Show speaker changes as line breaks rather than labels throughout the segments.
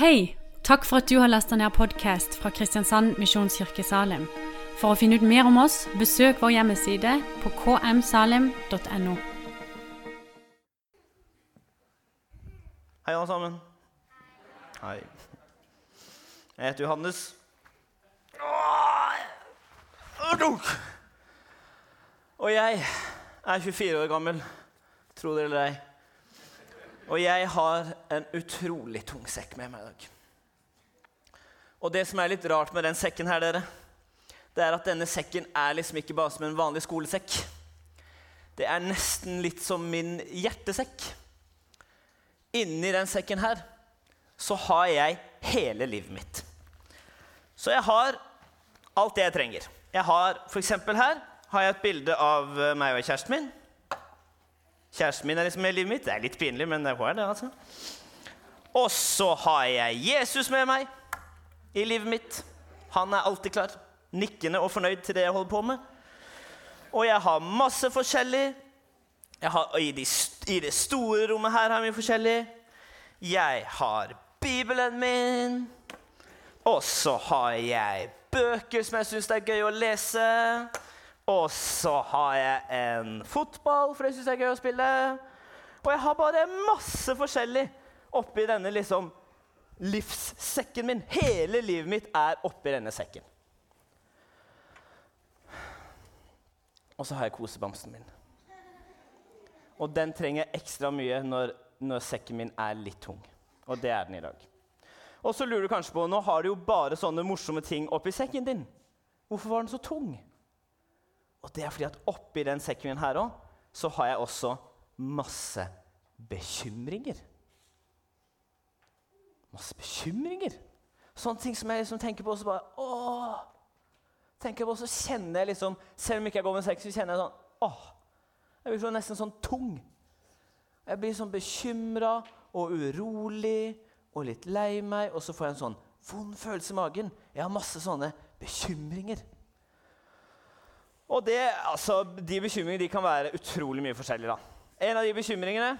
Hei! Takk for at du har lasta ned podkast fra Kristiansand Misjonskirke Salim. For å finne ut mer om oss, besøk vår hjemmeside på kmsalim.no.
Hei, alle sammen. Hei. Jeg heter Johannes. Og jeg er 24 år gammel, tro det eller ei. Og jeg har en utrolig tung sekk med meg i dag. Og det som er litt rart med den sekken her, dere, det er at denne sekken er liksom ikke bare som en vanlig skolesekk. Det er nesten litt som min hjertesekk. Inni den sekken her så har jeg hele livet mitt. Så jeg har alt det jeg trenger. Jeg har f.eks. her har jeg et bilde av eh, meg og kjæresten min. Kjæresten min er liksom med i livet mitt. Det er litt pinlig, men det er det, altså. Og så har jeg Jesus med meg i livet mitt. Han er alltid klar, nikkende og fornøyd til det jeg holder på med. Og jeg har masse forskjellig. Har, i, de, I det store rommet her har vi forskjellig. Jeg har Bibelen min. Og så har jeg bøker som jeg syns er gøy å lese. Og så har jeg en fotball, for det syns jeg er gøy å spille. Og jeg har bare masse forskjellig oppi denne liksom livssekken min. Hele livet mitt er oppi denne sekken. Og så har jeg kosebamsen min. Og den trenger jeg ekstra mye når, når sekken min er litt tung. Og det er den i dag. Og så lurer du kanskje på, nå har du jo bare sånne morsomme ting oppi sekken din. Hvorfor var den så tung? Og det er fordi at oppi den sekken min her òg, så har jeg også masse bekymringer. Masse bekymringer. Sånne ting som jeg liksom tenker på, og så bare åh, tenker på, så kjenner jeg liksom Selv om ikke jeg går med sekk, så kjenner jeg sånn åh, Jeg blir så nesten sånn tung. Jeg blir sånn bekymra og urolig og litt lei meg, og så får jeg en sånn vond følelse i magen. Jeg har masse sånne bekymringer. Og det, altså, De bekymringene de kan være utrolig mye forskjellige. da. En av de bekymringene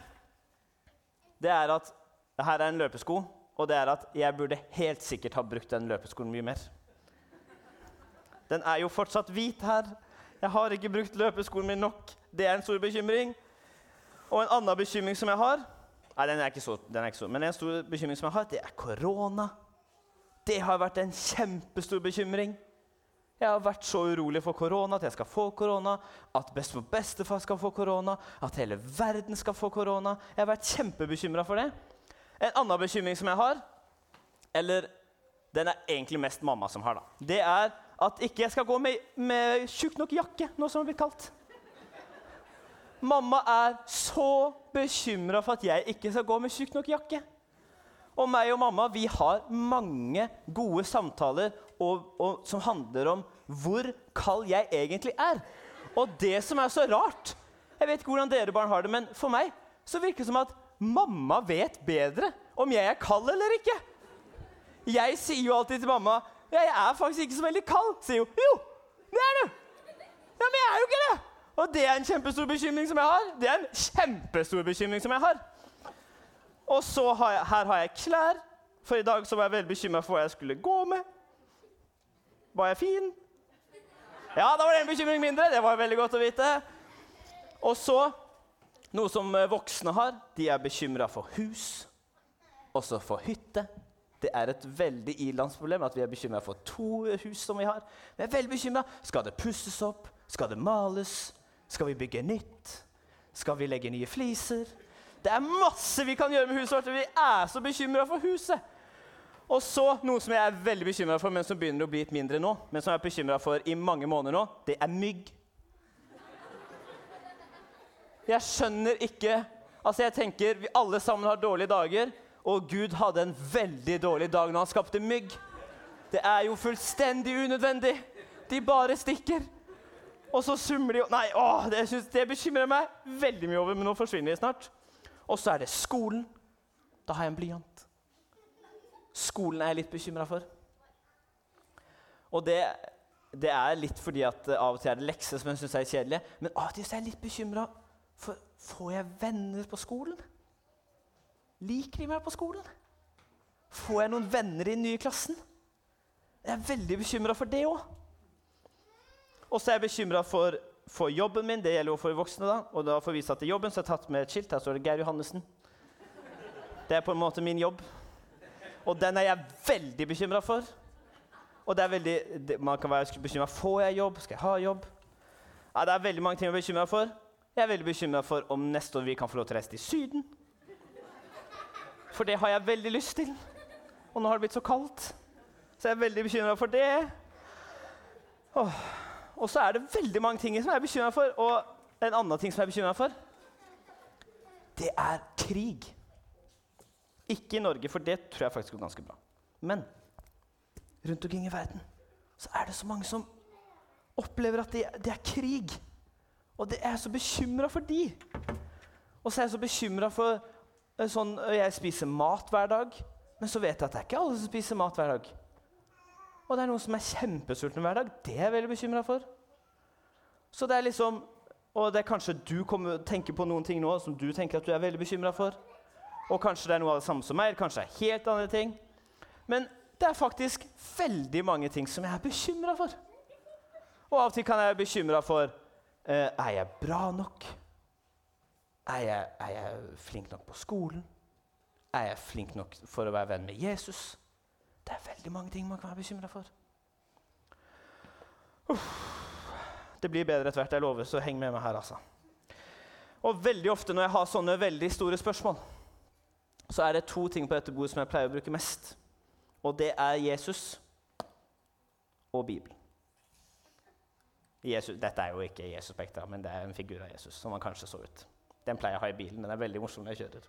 det er at her er en løpesko, og det er at jeg burde helt sikkert ha brukt den løpeskoen mye mer. Den er jo fortsatt hvit her. Jeg har ikke brukt løpeskoen min nok. Det er en stor bekymring. Og en annen bekymring som jeg har Nei, den er ikke så, den er ikke så men en stor bekymring som jeg har, det er korona. Det har vært en kjempestor bekymring. Jeg har vært så urolig for korona, at jeg skal få korona, at bestemor og bestefar skal få korona, at hele verden skal få korona. Jeg har vært kjempebekymra for det. En annen bekymring som jeg har, eller den er egentlig mest mamma som har, da, det er at ikke jeg skal gå med, med tjukk nok jakke, noe som har blitt kaldt. Mamma er så bekymra for at jeg ikke skal gå med tjukk nok jakke. Og meg og mamma vi har mange gode samtaler og, og, som handler om hvor kald jeg egentlig er. Og det som er så rart Jeg vet ikke hvordan dere barn har det, men for meg så virker det som at mamma vet bedre om jeg er kald eller ikke. Jeg sier jo alltid til mamma 'Jeg er faktisk ikke så veldig kald.' Sier hun. 'Jo, det er du.' Ja, men jeg er jo ikke det. Og det er en kjempestor bekymring som jeg har. Det er en kjempestor bekymring som jeg har. Og så har jeg, her har jeg klær. For i dag så var jeg veldig bekymra for hva jeg skulle gå med. Var jeg fin? Ja, da var det en bekymring mindre. Det var veldig godt å vite. Og så, noe som eh, voksne har, de er bekymra for hus, også for hytte. Det er et veldig ilandsproblem at vi er bekymra for to hus som vi har. Vi er veldig bekymra. Skal det pusses opp? Skal det males? Skal vi bygge nytt? Skal vi legge nye fliser? Det er masse vi kan gjøre med huset vårt. Vi er så bekymra for huset. Og så noe som jeg er veldig bekymra for, men som begynner å bli litt mindre nå, men som jeg er bekymra for i mange måneder nå, det er mygg. Jeg skjønner ikke Altså, jeg tenker Vi alle sammen har dårlige dager, og Gud hadde en veldig dårlig dag når han skapte mygg. Det er jo fullstendig unødvendig. De bare stikker. Og så summer de Nei, åh, det, synes, det bekymrer meg veldig mye over, men nå forsvinner de snart. Og så er det skolen. Da har jeg en blyant. Skolen er jeg litt bekymra for. Og det, det, er litt fordi at av og til er det lekser som jeg syns er kjedelige. Men av og til er jeg litt bekymra for får jeg venner på skolen. Liker de meg på skolen? Får jeg noen venner i den nye klassen? Jeg er veldig bekymra for det òg. Og så er jeg bekymra for, for, jobben min. Det gjelder jo for voksne. da. Og da får vi vise at til jobben så jeg har jeg tatt med et skilt. Her står det Geir Johannessen. Det er på en måte min jobb. Og den er jeg veldig bekymra for. Og det er veldig, det, Man kan være bekymra får jeg jobb, skal jeg ha jobb. Ja, Det er veldig mange ting å være bekymra for. Jeg er veldig bekymra for om neste år vi kan få lov til å reise til Syden. For det har jeg veldig lyst til. Og nå har det blitt så kaldt. Så jeg er veldig bekymra for det. Åh. Og så er det veldig mange ting som jeg er bekymra for. Og en annen ting som jeg er bekymra for, det er krig. Ikke i Norge, for det tror jeg faktisk går ganske bra. Men rundt omkring i verden så er det så mange som opplever at det, det er krig. Og det er jeg så bekymra for de. Og så er jeg så bekymra for eh, sånn Jeg spiser mat hver dag, men så vet jeg at det er ikke alle som spiser mat hver dag. Og det er noen som er kjempesultne hver dag. Det er jeg veldig bekymra for. Så det er liksom Og det er kanskje du kommer, tenker på noen ting nå som du tenker at du er veldig bekymra for. Og kanskje det er noe av det samme som meg, kanskje det er helt andre ting. Men det er faktisk veldig mange ting som jeg er bekymra for. Og av og til kan jeg være bekymra for eh, Er jeg bra nok? Er jeg, er jeg flink nok på skolen? Er jeg flink nok for å være venn med Jesus? Det er veldig mange ting man kan være bekymra for. Uff. Det blir bedre etter hvert, jeg lover, så heng med meg her. altså. Og veldig ofte når jeg har sånne veldig store spørsmål, så er det to ting på dette bordet som jeg pleier å bruke mest. Og det er Jesus og Bibelen. Jesus, dette er jo ikke Jesus Spektra, men det er en figur av Jesus. som han kanskje så ut. Den pleier jeg å ha i bilen. Den er veldig morsom når jeg kjører.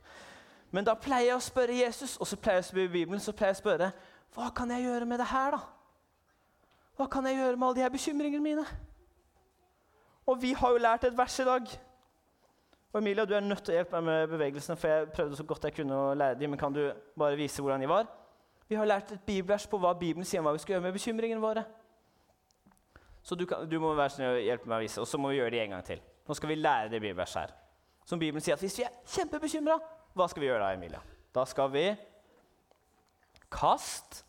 Men da pleier jeg å spørre Jesus, og så pleier jeg å spørre Bibelen, så pleier jeg å spørre hva kan jeg gjøre med det her, da? Hva kan jeg gjøre med alle de her bekymringene mine? Og vi har jo lært et vers i dag. Og Emilia, du er nødt til å hjelpe meg med bevegelsene, for jeg prøvde så godt jeg kunne å lære dem, men kan du bare vise hvordan de var? Vi har lært et bibelvers på hva Bibelen sier om hva vi skal gjøre med bekymringene våre. Så du, kan, du må være snill og hjelpe meg å vise, og så må vi gjøre det en gang til. Nå skal vi lære det bibelverset her. Som Bibelen sier at hvis vi er kjempebekymra, hva skal vi gjøre da, Emilia? Da skal vi Kast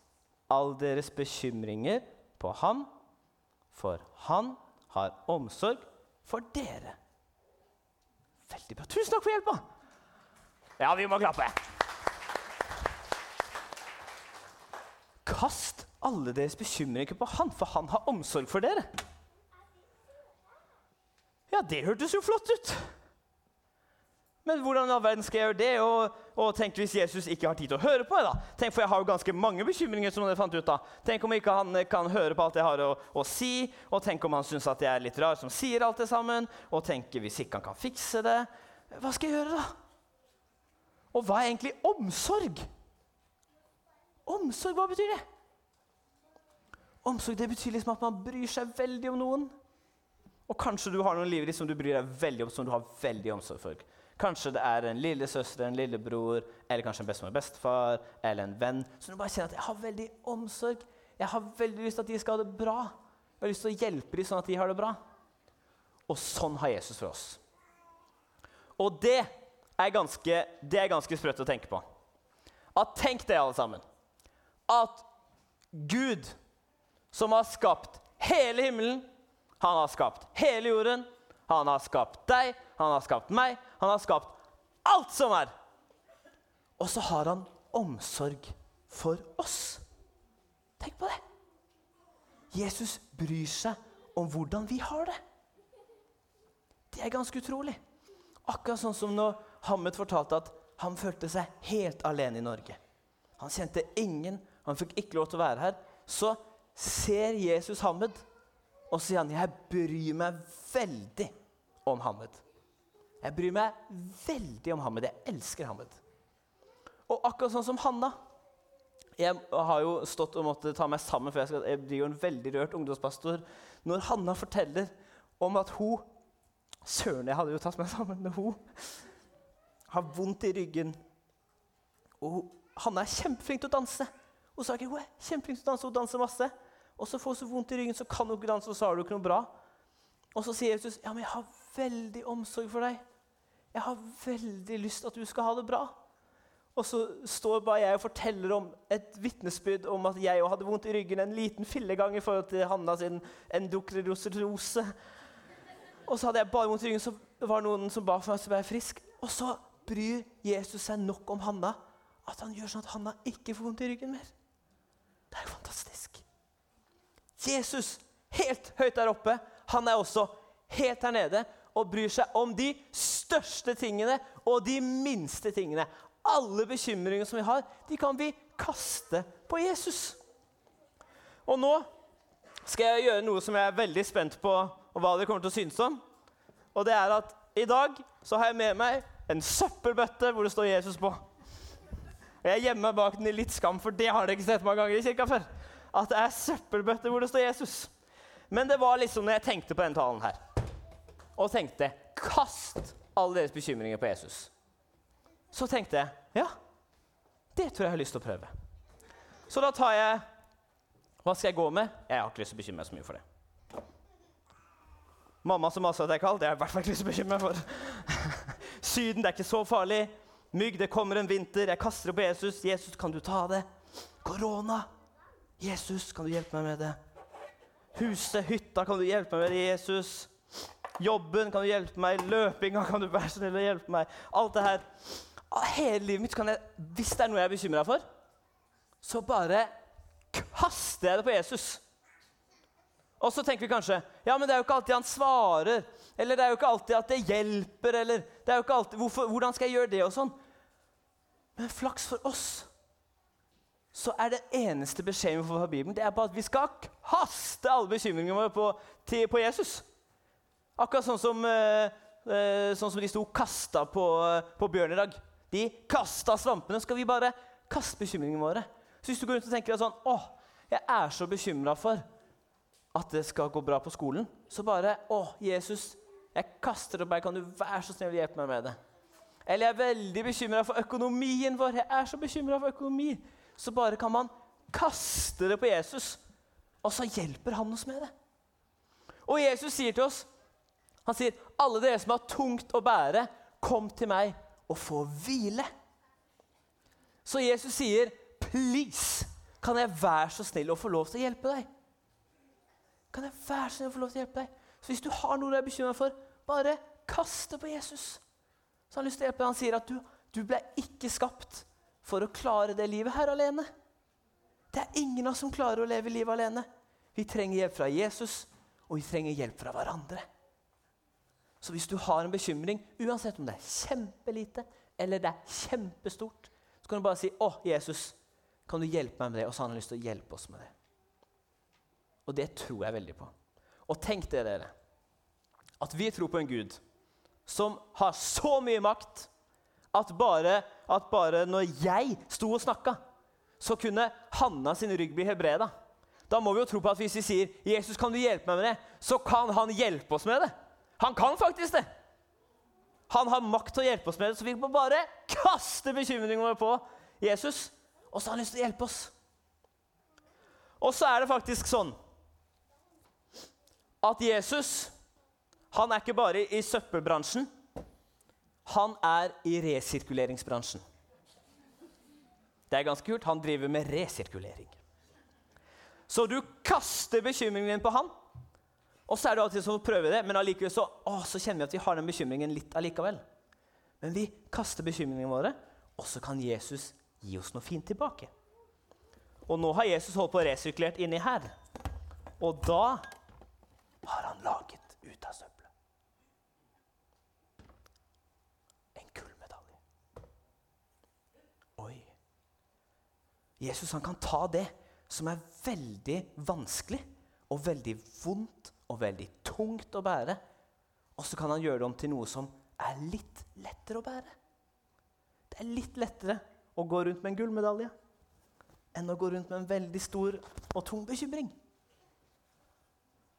all deres bekymringer på ham, for han har omsorg for dere. Veldig bra. Tusen takk for hjelpa! Ja, vi må klappe. Kast alle deres bekymringer på han, for han har omsorg for dere. Ja, det hørtes jo flott ut. Men hvordan i all verden skal jeg gjøre det? Og, og tenk hvis Jesus ikke har tid til å høre på meg, da. Tenk, For jeg har jo ganske mange bekymringer. som jeg fant ut da. Tenk om ikke han kan høre på alt jeg har å, å si. Og tenk om han syns at jeg er litt rar som sier alt det sammen. Og tenk hvis ikke han kan fikse det. Hva skal jeg gjøre, da? Og hva er egentlig omsorg? Omsorg, hva betyr det? Omsorg det betyr liksom at man bryr seg veldig om noen. Og kanskje du har noen liv som du bryr deg veldig om, som du har veldig omsorg for. Kanskje det er en lillesøster, en lillebror, eller kanskje en bestemor og bestefar, eller en venn. Så du bare kjenner at jeg har veldig omsorg. Jeg har veldig lyst til at de skal ha det bra. Jeg har lyst til å hjelpe dem sånn at de har det bra. Og sånn har Jesus for oss. Og det er ganske, det er ganske sprøtt å tenke på. At Tenk det, alle sammen. At Gud, som har skapt hele himmelen, han har skapt hele jorden, han har skapt deg, han har skapt meg, han har skapt alt som er. Og så har han omsorg for oss. Tenk på det. Jesus bryr seg om hvordan vi har det. Det er ganske utrolig. Akkurat sånn som når Hammed fortalte at han følte seg helt alene i Norge. Han kjente ingen, han fikk ikke lov til å være her. Så ser Jesus Hammed, og sier han, 'Jeg bryr meg veldig om Hammed'. Jeg bryr meg veldig om Hammed. Jeg elsker Hammed. Og akkurat sånn som Hanna. Jeg har jo stått og måttet ta meg sammen, for jeg, skal, jeg blir jo en veldig rørt ungdomspastor. Når Hanna forteller om at hun Søren, jeg hadde jo tatt meg sammen med hun. Har vondt i ryggen. Og Hanna er kjempeflink til å danse. Hun sa ikke hun er kjempeflink til å danse, hun danser masse. Og så får hun så vondt i ryggen, så kan hun ikke danse, og så har du ikke noe bra. Og så sier Jesus, ja, men jeg har veldig omsorg for deg. Jeg har veldig lyst at du skal ha det bra. Og så står bare jeg og forteller om et vitnesbyrd om at jeg hadde vondt i ryggen en liten fillegang i forhold til Hanna sin endokridoserose. Og så hadde jeg bare vondt i ryggen, så var det noen som ba for meg å være frisk. Og så bryr Jesus seg nok om Hanna at han gjør sånn at Hanna ikke får vondt i ryggen mer. Det er jo fantastisk. Jesus, helt høyt der oppe, han er også helt her nede og bryr seg om de største tingene og de minste tingene. Alle bekymringer som vi har, de kan vi kaste på Jesus. Og nå skal jeg gjøre noe som jeg er veldig spent på og hva dere kommer til å synes om. Og det er at i dag så har jeg med meg en søppelbøtte hvor det står Jesus på. Og Jeg gjemmer meg bak den i litt skam, for det har dere ikke sett mange ganger i kirka før. At det er søppelbøtte hvor det står Jesus. Men det var liksom når jeg tenkte på denne talen her, og tenkte Kast alle deres bekymringer på Jesus. Så tenkte jeg ja, det tror jeg jeg har lyst til å prøve. Så da tar jeg Hva skal jeg gå med? Jeg har ikke lyst til å bekymre meg så mye for det. Mamma som også er kald, det har jeg i hvert fall ikke lyst til å bekymre meg for. Syden, det er ikke så farlig. Mygg, det kommer en vinter. Jeg kaster det på Jesus. Jesus, kan du ta det? Korona. Jesus, kan du hjelpe meg med det? Huset, hytta, kan du hjelpe meg med det, Jesus? Jobben, kan du hjelpe meg? Løpinga, kan du være snill og hjelpe meg? Alt det her. Hele livet mitt kan jeg, Hvis det er noe jeg er bekymra for, så bare kaster jeg det på Jesus. Og så tenker vi kanskje ja, men det er jo ikke alltid han svarer. Eller det er jo ikke alltid at det hjelper. eller det er jo ikke alltid, hvorfor, Hvordan skal jeg gjøre det? og sånn? Men flaks for oss så er det eneste beskjeden vi får fra Bibelen, det er bare at vi skal kaste alle bekymringene våre på, på Jesus. Akkurat sånn som, eh, eh sånn som de sto og kasta på, eh, på bjørn i dag. De kasta svampene. Skal vi bare kaste bekymringene våre? Så hvis du går rundt og tenker sånn Å, jeg er så bekymra for at det skal gå bra på skolen, så bare Å, Jesus, jeg kaster det opp her. Kan du være så snill hjelpe meg med det? Eller jeg er veldig bekymra for økonomien vår. Jeg er så bekymra for økonomi. Så bare kan man kaste det på Jesus, og så hjelper han oss med det. Og Jesus sier til oss han sier, 'Alle dere som har tungt å bære, kom til meg og få hvile.' Så Jesus sier, 'Please, kan jeg være så snill å få lov til å hjelpe deg?' Kan jeg være så snill å få lov til å hjelpe deg? Så hvis du har noe du er bekymra for, bare kast det på Jesus. Så han har lyst til å hjelpe deg. Han sier at du, du ble ikke skapt for å klare det livet her alene. Det er ingen av oss som klarer å leve livet alene. Vi trenger hjelp fra Jesus, og vi trenger hjelp fra hverandre. Så hvis du har en bekymring, uansett om det er kjempelite eller det er kjempestort, så kan du bare si 'Å, Jesus, kan du hjelpe meg med det?' Og så har han lyst til å hjelpe oss med det. Og det tror jeg veldig på. Og tenk det, dere, at vi tror på en Gud som har så mye makt at bare, at bare når jeg sto og snakka, så kunne Hanna sin rygg bli hebreda. Da må vi jo tro på at hvis vi sier 'Jesus, kan du hjelpe meg med det', så kan han hjelpe oss med det. Han kan faktisk det. Han har makt til å hjelpe oss med det, så vi må bare kaste bekymringene våre på Jesus, og så har han lyst til å hjelpe oss. Og så er det faktisk sånn at Jesus han er ikke bare i søppelbransjen. Han er i resirkuleringsbransjen. Det er ganske kult. Han driver med resirkulering. Så du kaster bekymringen din på han, og så er det alltid sånn å prøve det, men allikevel så, å, så kjenner vi at vi har den bekymringen litt allikevel. Men vi kaster bekymringene våre, og så kan Jesus gi oss noe fint tilbake. Og nå har Jesus holdt på å resirkulert inni her. Og da har han laget ut av søppelet. En gullmedalje. Oi. Jesus han kan ta det som er veldig vanskelig og veldig vondt og veldig tungt å bære, og så kan han gjøre det om til noe som er litt lettere å bære. Det er litt lettere å gå rundt med en gullmedalje enn å gå rundt med en veldig stor og tung bekymring.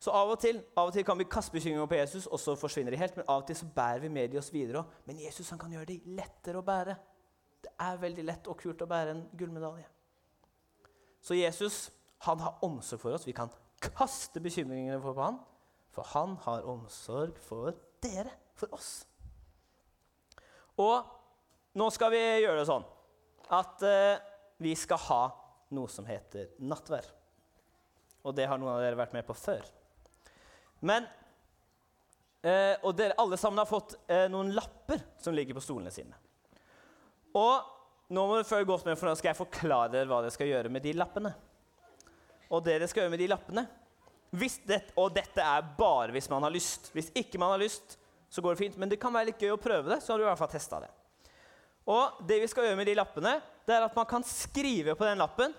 Så av og til av og til kan vi kaste bekymringer på Jesus, og så forsvinner de helt. Men av og til så bærer vi med de oss videre òg. Men Jesus han kan gjøre de lettere å bære. Det er veldig lett og kult å bære en gullmedalje. Så Jesus han har omsorg for oss. Vi kan kaste bekymringene på ham, for han har omsorg for dere, for oss. Og nå skal vi gjøre det sånn at eh, vi skal ha noe som heter nattvær. Og det har noen av dere vært med på før. Men eh, Og dere alle sammen har fått eh, noen lapper som ligger på stolene sine. Og nå må dere følge godt med, for nå skal jeg forklare dere hva dere skal gjøre med de lappene. Og det dere skal gjøre med de lappene det, Og dette er bare hvis man har lyst. Hvis ikke man har lyst, så går det fint. Men det kan være litt gøy å prøve det, så har du i hvert fall testa det. Og det vi skal gjøre med de lappene, det er at man kan skrive på den lappen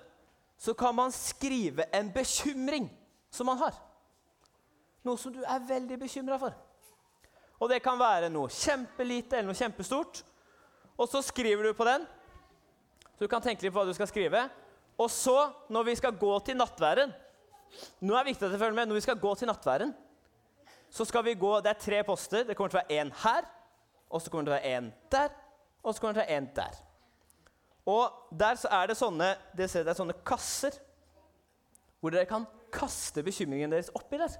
så kan man skrive en bekymring som man har. Noe som du er veldig bekymra for. Og det kan være noe kjempelite eller noe kjempestort. Og så skriver du på den. Så du kan tenke litt på hva du skal skrive. Og så, når vi skal gå til nattværen Nå er det viktig at dere følger med. Når vi skal gå til nattværen, så skal vi gå Det er tre poster. Det kommer til å være én her, og så kommer det til å være én der, og så kommer det til å være én der. Og der så er det sånne, det er sånne kasser hvor dere kan kaste bekymringen deres oppi der.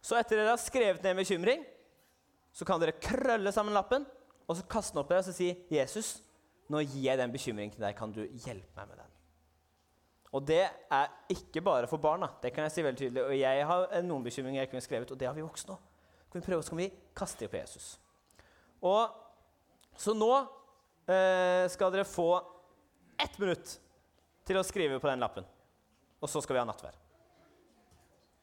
Så etter dere har skrevet ned en bekymring, så kan dere krølle sammen lappen og så kaste den opp der og så si, 'Jesus, nå gir jeg den bekymringen til deg. Kan du hjelpe meg med den?' Og det er ikke bare for barna. Det kan jeg si veldig tydelig. Og jeg har noen bekymringer jeg kunne skrevet, og det har vi voksne òg. Kan vi prøve, så kan vi kaste dem på Jesus. Og Så nå eh, skal dere få ett minutt til å skrive på den lappen. Og så skal vi ha nattverd.